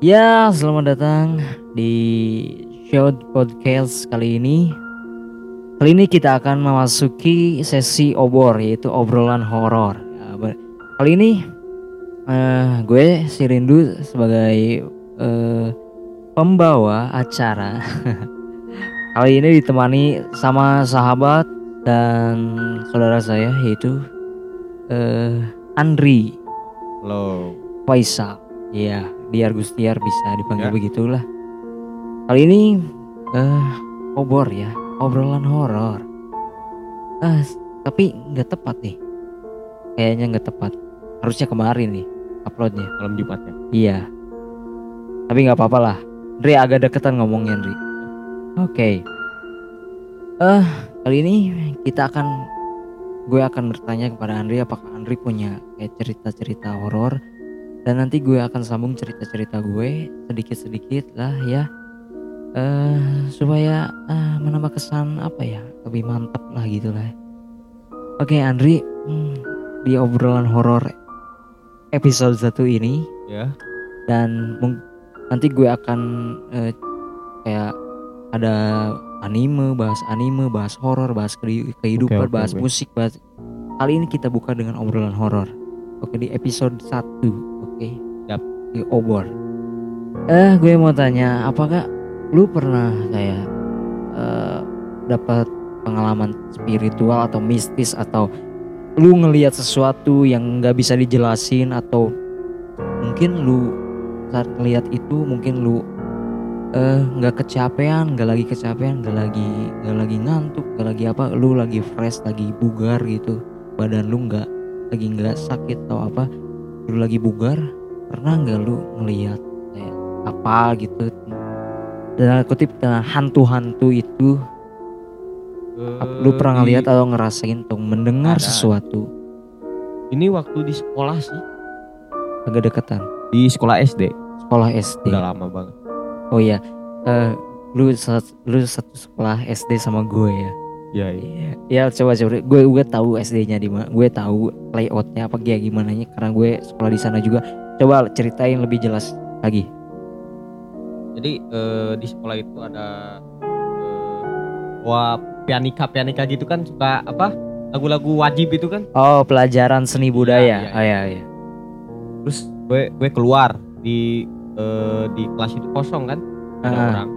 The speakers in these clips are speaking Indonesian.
Ya, selamat datang di show podcast kali ini. Kali ini kita akan memasuki sesi obor yaitu obrolan horor. Ya, kali ini eh, gue si Rindu sebagai eh, pembawa acara. kali ini ditemani sama sahabat dan saudara saya yaitu eh, Andri Halo. Faisal. Iya, Diar Gustiar bisa dipanggil Ya. begitulah. Kali ini eh obor ya, obrolan horor. Ah, s- tapi nggak tepat nih. Kayaknya nggak tepat. Harusnya kemarin nih uploadnya. Malam Jumatnya. Iya. Tapi nggak apa-apa lah. Dri agak deketan ngomongnya, Dri. Oke. Eh, kali ini kita akan gue akan bertanya kepada Andri apakah Andri punya kayak cerita-cerita horor dan nanti gue akan sambung cerita-cerita gue sedikit-sedikit lah ya. Eh, supaya ah, menambah kesan apa ya? Lebih mantap lah gitu lah. Oke, Andri, hmm, di obrolan horor episode satu ini Ya. dan mung- nanti gue akan eh, kayak ada anime, bahas anime, bahas horor, bahas kehi- kehidupan, Oke, oke, bahas oke. musik, bahas kali ini kita buka dengan obrolan horor. Oke di episode 1 oke. Yap. Di obor. Eh gue mau tanya, apakah lu pernah kayak eh, dapat pengalaman spiritual atau mistis atau lu ngelihat sesuatu yang nggak bisa dijelasin atau mungkin lu saat ngelihat itu mungkin lu eh nggak kecapean nggak lagi kecapean nggak lagi nggak lagi ngantuk nggak lagi apa lu lagi fresh lagi bugar gitu badan lu nggak lagi nggak sakit atau apa lu lagi bugar pernah nggak lu ngelihat kayak apa gitu dan kutip eh, hantu-hantu itu ap- lu pernah ngelihat atau ngerasain atau mendengar Ada. sesuatu Ini waktu di sekolah sih. agak deketan Di sekolah SD. sekolah SD Udah lama banget. oh iya eh lu lu satu sekolah SD sama gue ya Ya, iya. Iya, ya coba coba gue gue tahu SD-nya di mana, gue tahu layoutnya apa kayak gimana nya karena gue sekolah di sana juga. Coba ceritain lebih jelas lagi. Jadi eh, di sekolah itu ada eh, wah pianika pianika gitu kan suka apa lagu-lagu wajib itu kan. Oh pelajaran seni budaya. iya, Oh iya iya. Terus gue gue keluar di eh, di kelas itu kosong kan ada Ah. orang.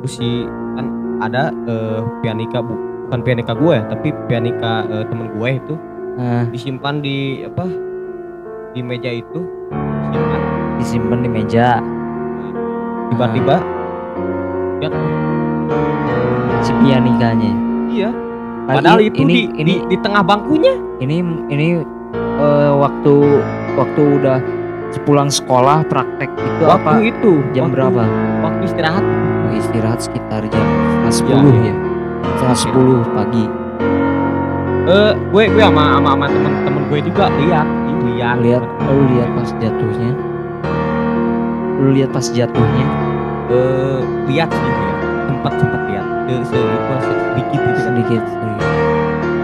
Terus si kan ada eh, pianika bu- bukan pianika gue tapi pianika eh, temen gue itu Nah, disimpan di apa di meja itu disimpan. Disimpan di meja. Tiba-tiba ya si pianikanya. iya. Ah, padahal i- itu ini di, ini di di tengah bangkunya. ini ini eh, waktu waktu udah sepulang sekolah praktek itu waktu apa itu jam waktu- berapa? waktu istirahat. Oh, istirahat sekitar jam setengah sepuluh iya. ya. Setengah sepuluh pagi. eh gue gue sama sama sama temen-temen gue juga lihat. Ih, lihat. Lihat lu lihat pas jatuhnya? Lu lihat pas jatuhnya? Eh lihat sih ya sempat sempat lihat. Sedikit sedikit sedikit.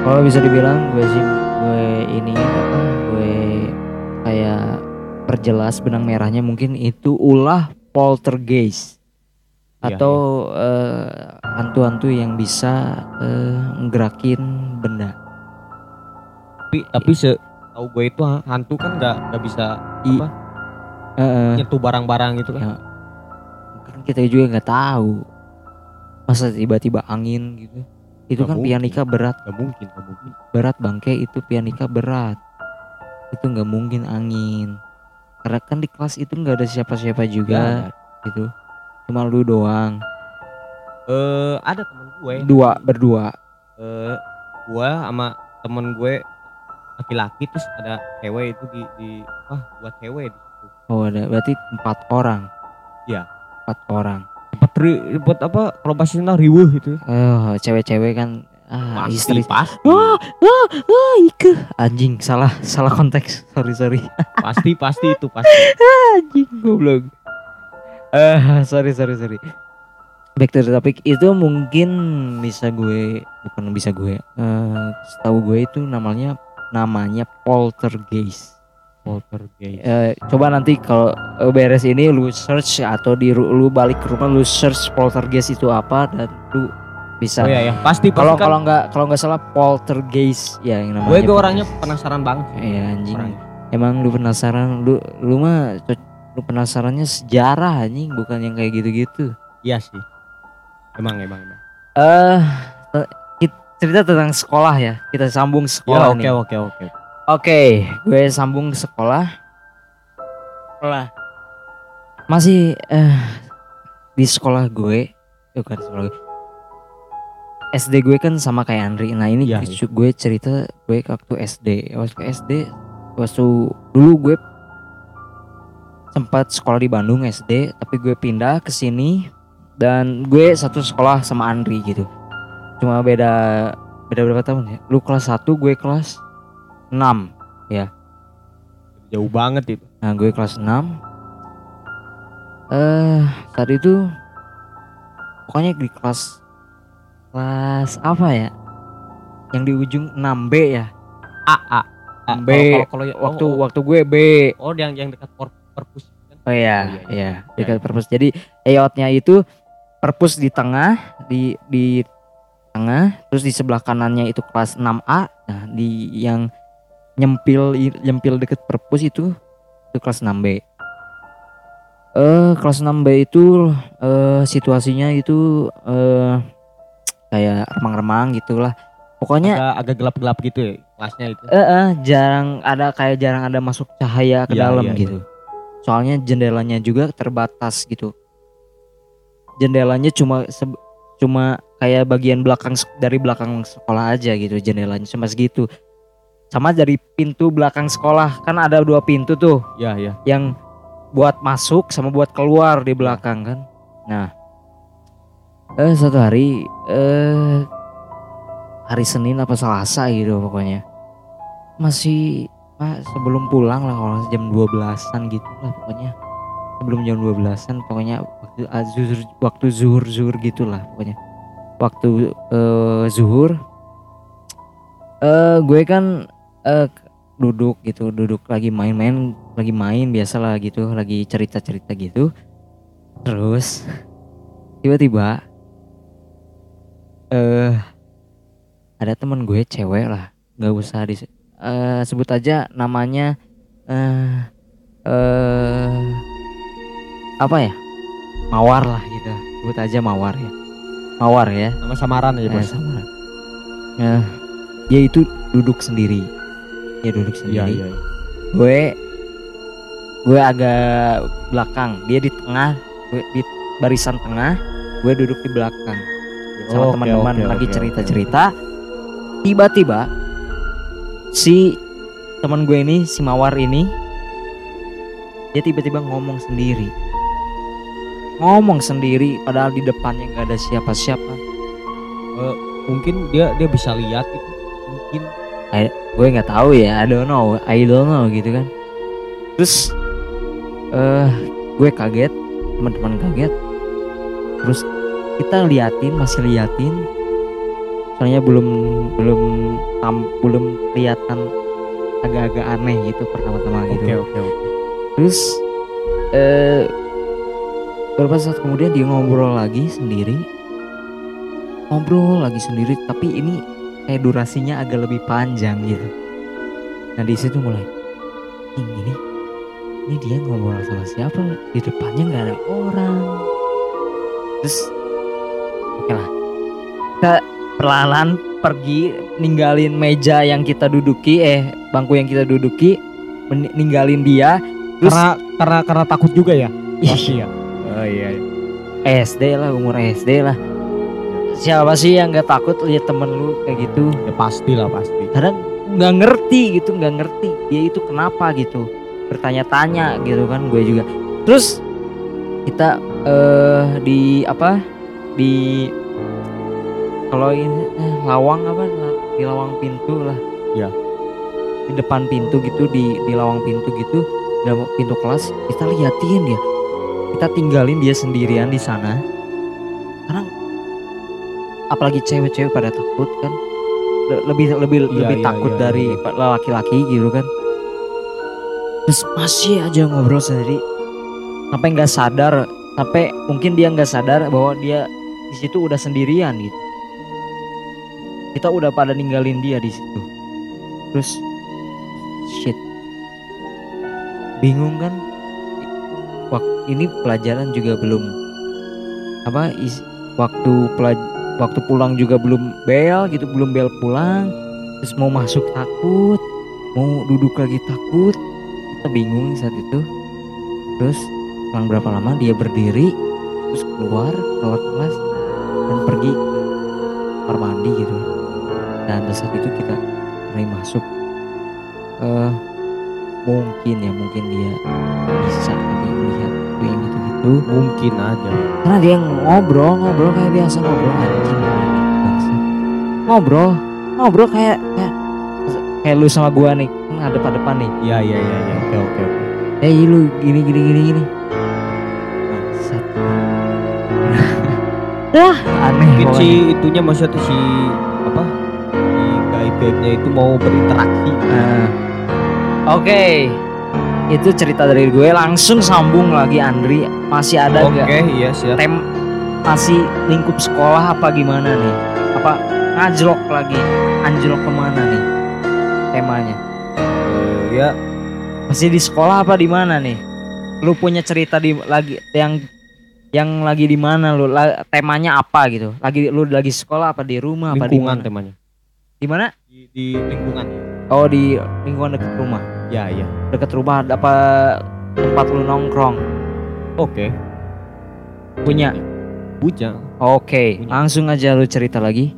Kalau bisa dibilang gue sih gue ini apa gue kayak perjelas benang merahnya mungkin itu ulah poltergeist. Iya, atau eh, hantu-hantu yang bisa ngerakin benda. Tapi tapi se tahu gue itu ha- hantu kan nggak nggak bisa I- apa nyentuh barang-barang gitu kan? Ya. kan kita juga nggak tahu. Masa tiba-tiba angin gitu. Itu Nggak kan mungkin. pianika berat. Nggak mungkin nggak mungkin. Berat bangke itu pianika berat. Itu nggak mungkin angin karena kan di kelas itu nggak ada siapa-siapa juga gitu. Cuma lu doang. Eh ada temen gue. Dua berdua. Eh gue sama temen gue laki-laki terus ada cewek itu di di wah buat cewek di situ. Oh ada berarti empat orang? Iya. empat orang. Tempat ri- buat apa kalau bahasa Sunda riweuh itu. Oh cewek-cewek kan ah pasti istri. pasti. Ah ah ah ike anjing salah salah konteks. Sorry sorry. Pasti pasti itu pasti. Anjing goblok. Eh sorry sorry sorry. Back to the topic. Itu mungkin bisa gue bukan bisa gue eh setahu gue itu namanya namanya poltergeist. Poltergeist. Eh, coba nanti kalau beres ini lu search atau di lu balik ke rumah lu search poltergeist itu apa dan lu bisa. Oh iya ya pasti kalau kan kalau nggak kalau nggak salah poltergeist ya yang namanya gue gue orangnya penasaran banget. Iya anjing. Orangnya. emang lu penasaran? Lu lu mah lu penasarannya sejarah anjing bukan yang kayak gitu-gitu. Iya sih. Emang emang emang. Eh kit- cerita tentang sekolah ya. Kita sambung ya sekolah oke nih. oke oke Oke, gue sambung sekolah. Sekolah. Masih eh di sekolah gue, bukan sekolah gue. SD gue kan sama kayak Andri. Nah ini Iya, gue- gue cerita gue waktu SD. Waktu SD, waktu dulu gue sempat sekolah di Bandung SD, tapi gue pindah ke sini dan gue satu sekolah sama Andri gitu. Cuma beda beda berapa tahun ya? Lu kelas 1, gue kelas 6 jauh banget itu Nah gue kelas 6 Eh saat itu Pokoknya di kelas Kelas apa ya? Yang di ujung 6B ya? A A. A. B. Kalau- kalau kalau Waktu oh, oh, waktu gue B. Oh, yang yang dekat perpus kan? Oh iya Oh, iya, iya. iya. Dekat perpus. Jadi layoutnya itu Perpus di tengah Di di tengah Terus di sebelah kanannya itu kelas 6A Nah di yang Nyempil Nyempil deket perpus itu Itu kelas 6B Eh kelas 6B itu eh situasinya itu eh kayak remang-remang gitulah. Pokoknya agak agak gelap-gelap gitu ya kelasnya itu eh eh, jarang ada kayak jarang ada masuk cahaya ke Iya, dalam iya, gitu. Soalnya jendelanya juga terbatas gitu. Jendelanya cuma cuma kayak bagian belakang dari belakang sekolah aja gitu jendelanya cuma segitu. Sama dari pintu belakang sekolah kan ada dua pintu tuh ya ya yang buat masuk sama buat keluar di belakang kan. Nah, eh satu hari eh hari Senin apa Selasa gitu pokoknya. Masih ah, sebelum pulang lah kalau jam 12-an gitu lah pokoknya. Sebelum jam 12-an pokoknya waktu ah, zuhur waktu zuhur zuhur gitulah pokoknya. Waktu eh, zuhur eh gue kan eh duduk gitu duduk lagi main-main lagi main biasalah gitu lagi cerita-cerita gitu. Terus tiba-tiba eh ada temen gue cewek lah nggak usah di eh, sebut aja namanya eh eh apa ya mawar lah gitu sebut aja mawar ya mawar ya nama samaran Eh, bos sama. Nah, dia itu duduk sendiri. Dia duduk iya sendiri. iya iya. Gue gue agak belakang. Dia di tengah, gue di barisan tengah, gue duduk di belakang. Sama Oke, teman-teman oke, lagi cerita-cerita. Tiba-tiba si teman gue ini, si Mawar ini dia tiba-tiba ngomong sendiri. Ngomong sendiri padahal di depannya nggak ada siapa-siapa. mungkin dia dia bisa lihat gitu mungkin gue nggak tahu ya I don't know I don't know gitu kan terus eh gue kaget teman-teman kaget terus kita liatin masih liatin. Soalnya belum belum tam, belum kelihatan agak-agak aneh gitu pertama-tama oke gitu. Oke oke terus eh beberapa saat kemudian dia ngobrol lagi sendiri. Ngobrol lagi sendiri tapi ini kayak durasinya agak lebih panjang gitu. Nah di situ mulai "Ing, ini ini dia ngobrol sama siapa? Di depannya nggak ada orang. Terus oke lah kita perlahan pergi ninggalin meja yang kita duduki eh bangku yang kita duduki ninggalin dia terus karena karena karena takut juga ya pasti ya Oh iya. SD lah umur SD lah. Siapa sih yang nggak takut lihat temen lu kayak gitu? ya pasti lah pasti Kadang nggak ngerti gitu, nggak ngerti dia itu kenapa gitu. Bertanya-tanya gitu kan gue juga. Terus kita eh di apa? Di kalau ini eh, lawang apa? Di lawang pintu lah. Ya. Di depan pintu gitu, di di lawang pintu gitu, dalam pintu kelas kita liatin dia kita tinggalin dia sendirian di sana karena apalagi cewek-cewek pada takut kan Le- lebih lebih Iya, lebih iya, takut iya, dari iya. laki-laki gitu kan terus masih aja ngobrol sendiri sampai nggak sadar sampai mungkin dia nggak sadar bahwa dia di situ udah sendirian gitu kita udah pada ninggalin dia di situ. Terus shit. Bingung kan? Waktu ini pelajaran juga belum apa is- waktu pelaj- waktu pulang juga belum bel gitu belum bel pulang. Terus mau masuk takut mau duduk lagi takut. Kita bingung saat itu. Terus selang berapa lama dia berdiri terus keluar keluar kelas dan pergi ke kamar mandi gitu pada saat itu kita mulai masuk eh mungkin ya mungkin dia bisa lagi melihat sesuatu yang gitu-gitu Mungkin aja. karena dia ngobrol ngobrol kayak biasa ngobrol anjing bangsa ngobrol ngobrol kayak kayak kayak lu sama gua nih kan ada pada depan nih Iya iya iya iya. Oke oke oke. eh lu gini gini gini gini bangsat Dah aneh Mungkin si itunya maksudnya tuh? Si gaib-gaibnya itu mau berinteraksi. Nah, oke. Itu cerita dari gue langsung sambung lagi Andri. Masih ada Oke, nggak iya siap. tem masih lingkup sekolah apa gimana nih? Apa ngajlok lagi? Anjlok ke mana nih? Temanya. Eh, ya. Masih di sekolah apa di mana nih? Lu punya cerita di lagi yang yang lagi di mana? Lu La- temanya apa gitu? Lagi lu lagi sekolah apa di rumah apa di lingkungan mana? temanya. di mana Di, lingkungan. oh di lingkungan dekat rumah Ya ya. dekat rumah apa tempat lu nongkrong Oke. punya Bujang. Oke, Punya. langsung aja lu cerita lagi.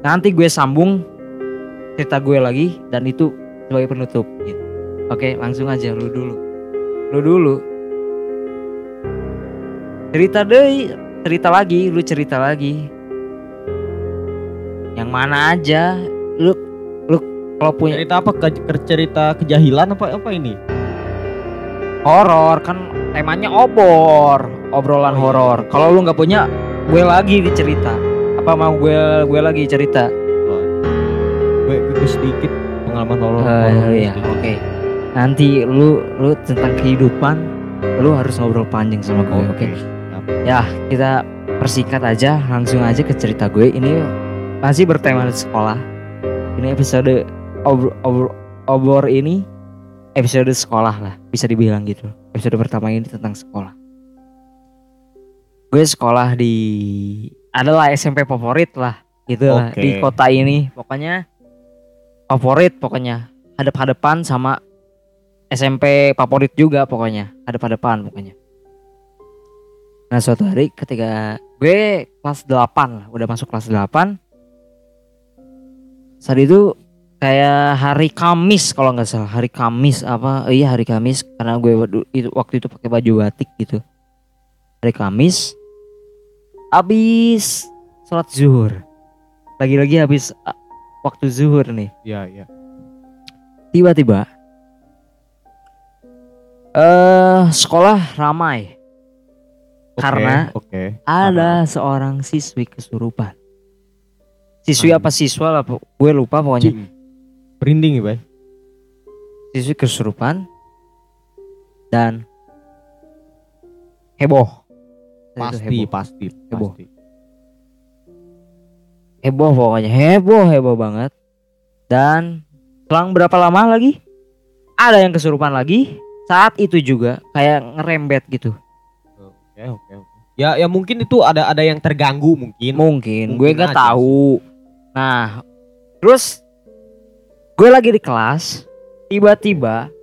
Nanti gue sambung cerita gue lagi dan itu sebagai penutup. Gitu. Oke, langsung aja lu dulu. Lu dulu. Cerita deh, cerita lagi, lu cerita lagi. Yang mana aja, lu lu kalau punya Cerita apa? Ke, ke- cerita kejahilan apa apa ini? horor kan temanya obor, obrolan Oh, iya. horor. Kalau lu nggak punya, gue lagi dicerita. Apa mau gue gue lagi cerita? Wah, Gue, gue sedikit pengalaman horor. Oh horor iya, sedikit. oke. Nanti lu lu tentang kehidupan lu harus ngobrol panjang sama gue, oke? Siap. Ya, kita persikat aja, langsung aja ke cerita gue. Ini masih bertema sekolah. Ini episode obor, obor, obor ini episode sekolah lah, bisa dibilang gitu. Episode pertama ini tentang sekolah. Gue sekolah di adalah SMP favorit lah, gitu lah Oke. di kota ini. Pokoknya favorit pokoknya hadap-hadapan sama SMP favorit juga pokoknya hadap-hadapan pokoknya. Nah suatu hari ketika gue kelas 8 lah, udah masuk kelas 8 Saat itu kayak hari Kamis kalau nggak salah. Hari Kamis apa? Eh, iya hari Kamis. Karena gue itu waktu itu pakai baju batik gitu. Hari Kamis habis sholat zuhur. Lagi-lagi habis waktu zuhur nih. Iya iya. tiba-tiba eh sekolah ramai. Oke, Karena oke. ada seorang siswi kesurupan. Siswi apa siswa lah, gue lupa pokoknya. Cing. Berinding ya, Bay? Siswi kesurupan dan heboh. Pasti, heboh. pasti, Heboh. pasti. heboh pokoknya, heboh heboh banget. Dan selang berapa lama lagi ada yang kesurupan lagi. Saat itu juga kayak ngerembet gitu. Oke, oke, oke. Ya, ya mungkin itu ada ada yang terganggu mungkin. Mungkin, gue Mungkin nggak aja tahu. Nah, terus gue lagi di kelas, tiba-tiba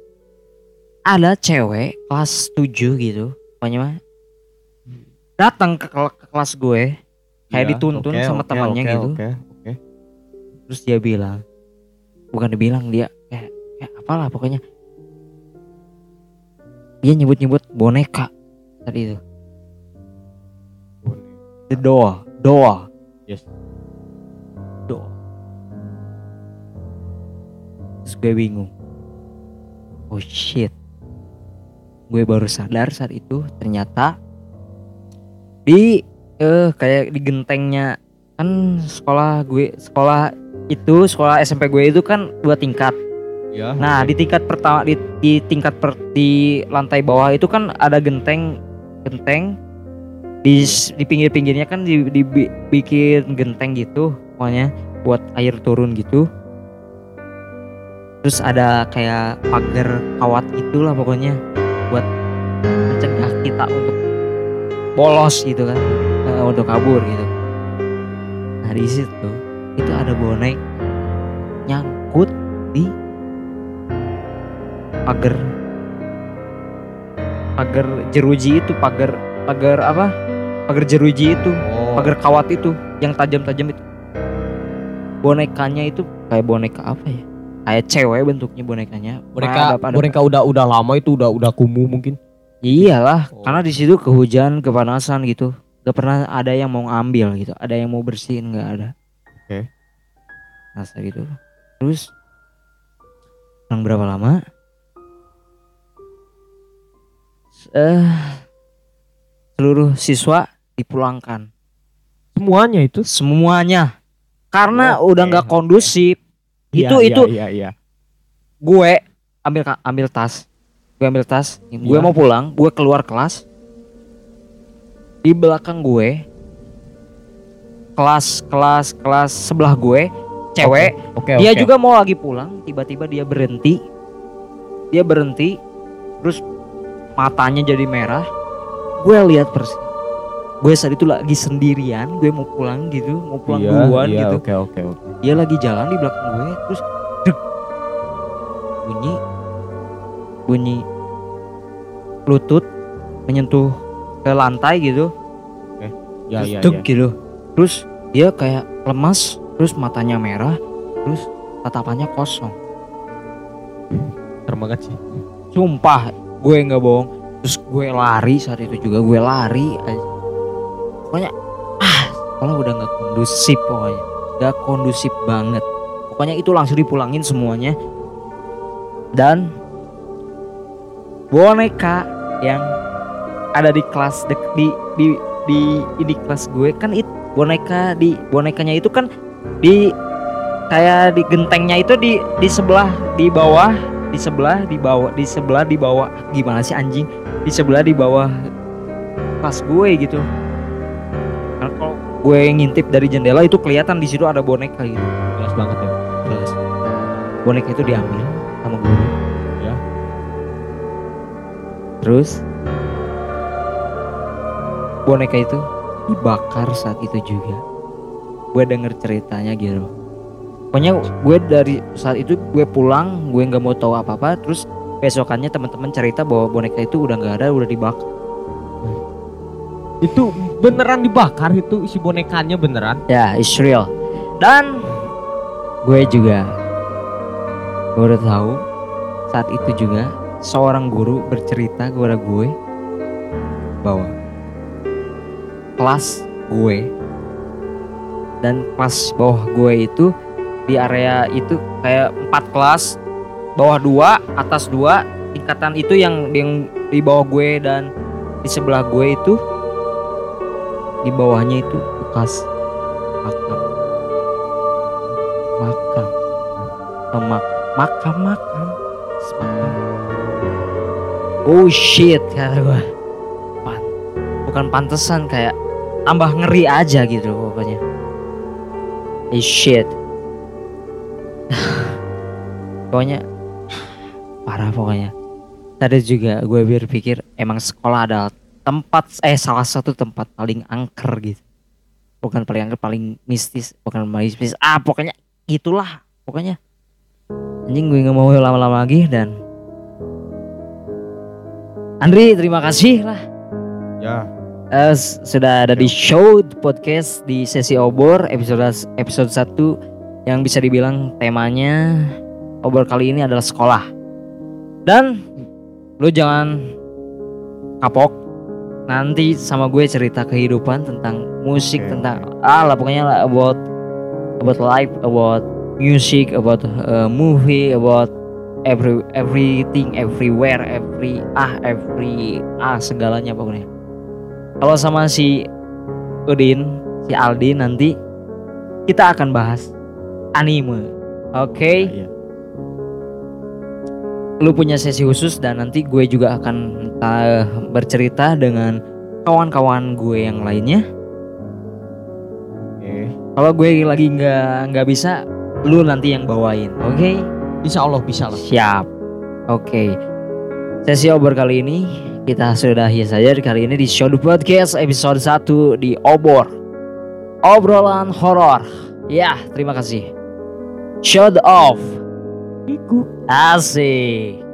ada cewek kelas 7 gitu, pokoknya mah datang ke, ke kelas gue, kayak Iya, dituntun oke, sama oke, temannya oke, gitu. Oke, oke. Terus dia bilang, bukan dibilang dia kayak, kayak apalah pokoknya. Dia nyebut-nyebut boneka tadi itu. The doll, doll. Yes. Terus gue bingung. Oh shit. Gue baru sadar saat itu ternyata di eh kayak di gentengnya kan sekolah gue sekolah itu sekolah SMP gue itu kan dua tingkat Ya. Nah di tingkat pertama di, di tingkat per, di lantai bawah itu kan ada genteng genteng di di pinggir-pinggirnya kan di- dibikin genteng gitu pokoknya buat air turun gitu. Terus ada kayak pagar kawat itulah pokoknya buat mencegah kita untuk bolos gitu kan eh, untuk kabur gitu. Nah di situ itu ada bonek nyangkut di pagar pagar jeruji itu pagar pagar apa pagar jeruji itu Oh. pagar kawat itu yang tajam-tajam itu bonekanya itu kayak boneka apa ya kayak cewek bentuknya bonekanya boneka ada- boneka udah udah lama itu udah udah kumuh mungkin. iyalah Oh. karena di situ kehujan kepanasan gitu gak pernah ada yang mau ngambil gitu ada yang mau bersihin nggak ada Oke. rasa gitu terus selang berapa lama eh seluruh siswa dipulangkan Semuanya itu. semuanya karena Oke. udah nggak kondusif Iya, itu iya, itu Iya iya. gue ambil ambil tas. Gue ambil tas gue mau pulang gue keluar kelas. Di belakang gue kelas kelas kelas sebelah gue cewek. Oke dia oke. juga mau lagi pulang tiba-tiba dia berhenti. Dia berhenti terus matanya jadi merah. Gue lihat persis gue saat itu lagi sendirian gue mau pulang gitu mau pulang Iya, duluan iya, gitu Oke oke oke. dia lagi jalan di belakang gue terus deg, bunyi bunyi lutut menyentuh ke lantai gitu Ya terus ya deg ya. gitu terus dia kayak lemas terus matanya merah terus tatapannya kosong Serem banget sih. sumpah gue nggak bohong terus gue lari saat itu juga gue lari aja. Pokoknya ah sekolah udah nggak kondusif pokoknya. Nggak kondusif banget. Pokoknya itu langsung dipulangin semuanya. Dan boneka yang ada di kelas dek di di di di kelas gue kan itu boneka di bonekanya itu kan di kayak di gentengnya itu di di sebelah di bawah di sebelah di bawah di sebelah di bawah. Gimana sih anjing? Di sebelah di bawah kelas gue gitu karena kalau gue ngintip dari jendela itu kelihatan di situ ada boneka gitu. Jelas banget ya. jelas. Boneka itu diambil sama guru. Ya. terus? Boneka itu dibakar saat itu juga. Gue denger ceritanya gitu. Pokoknya gue dari saat itu gue pulang gue nggak mau tahu apa apa terus besokannya teman-teman cerita bahwa boneka itu udah nggak ada udah dibakar. Itu beneran dibakar itu isi bonekanya beneran. ya it's real dan gue juga gue udah tahu saat itu juga seorang guru bercerita kepada gue bahwa kelas gue dan kelas bawah gue itu di area itu kayak empat kelas bawah dua atas dua tingkatan itu yang yang di bawah gue dan di sebelah gue itu di bawahnya itu bekas makam. Makam. Atau mak- makam makam. Makam oh shit kata gue Pan- bukan pantesan kayak tambah ngeri aja gitu pokoknya. Eh shit. Pokoknya parah pokoknya. Tadi juga gue berpikir emang sekolah adalah tempat eh salah satu tempat paling angker gitu. Bukan paling angker paling mistis bukan mistis. Ah pokoknya itulah pokoknya. Anjing gue nggak mau lama-lama lagi dan Andri terima kasih lah. Ya. S- sudah ada di show podcast di sesi obor episode episode 1 yang bisa dibilang temanya obor kali ini adalah sekolah. Dan lu jangan kapok nanti sama gue cerita kehidupan tentang musik Oke, tentang ah lah pokoknya lah about about life about music about uh, movie about every everything everywhere every ah every ah segalanya pokoknya kalau sama si Udin, si Aldi nanti kita akan bahas anime. Oke. Iya. Lu punya sesi khusus dan nanti gue juga akan uh, bercerita dengan kawan-kawan gue yang lainnya. Oke. Kalau gue lagi nggak nggak bisa, lu nanti yang bawain, oke? Insya Allah bisa lah. Siap. Oke. Sesi obor kali ini kita sudahi saja kali ini di Show the Podcast episode 1 di Obor. Obrolan horor. Ya, terima kasih. The off. Ah, sí.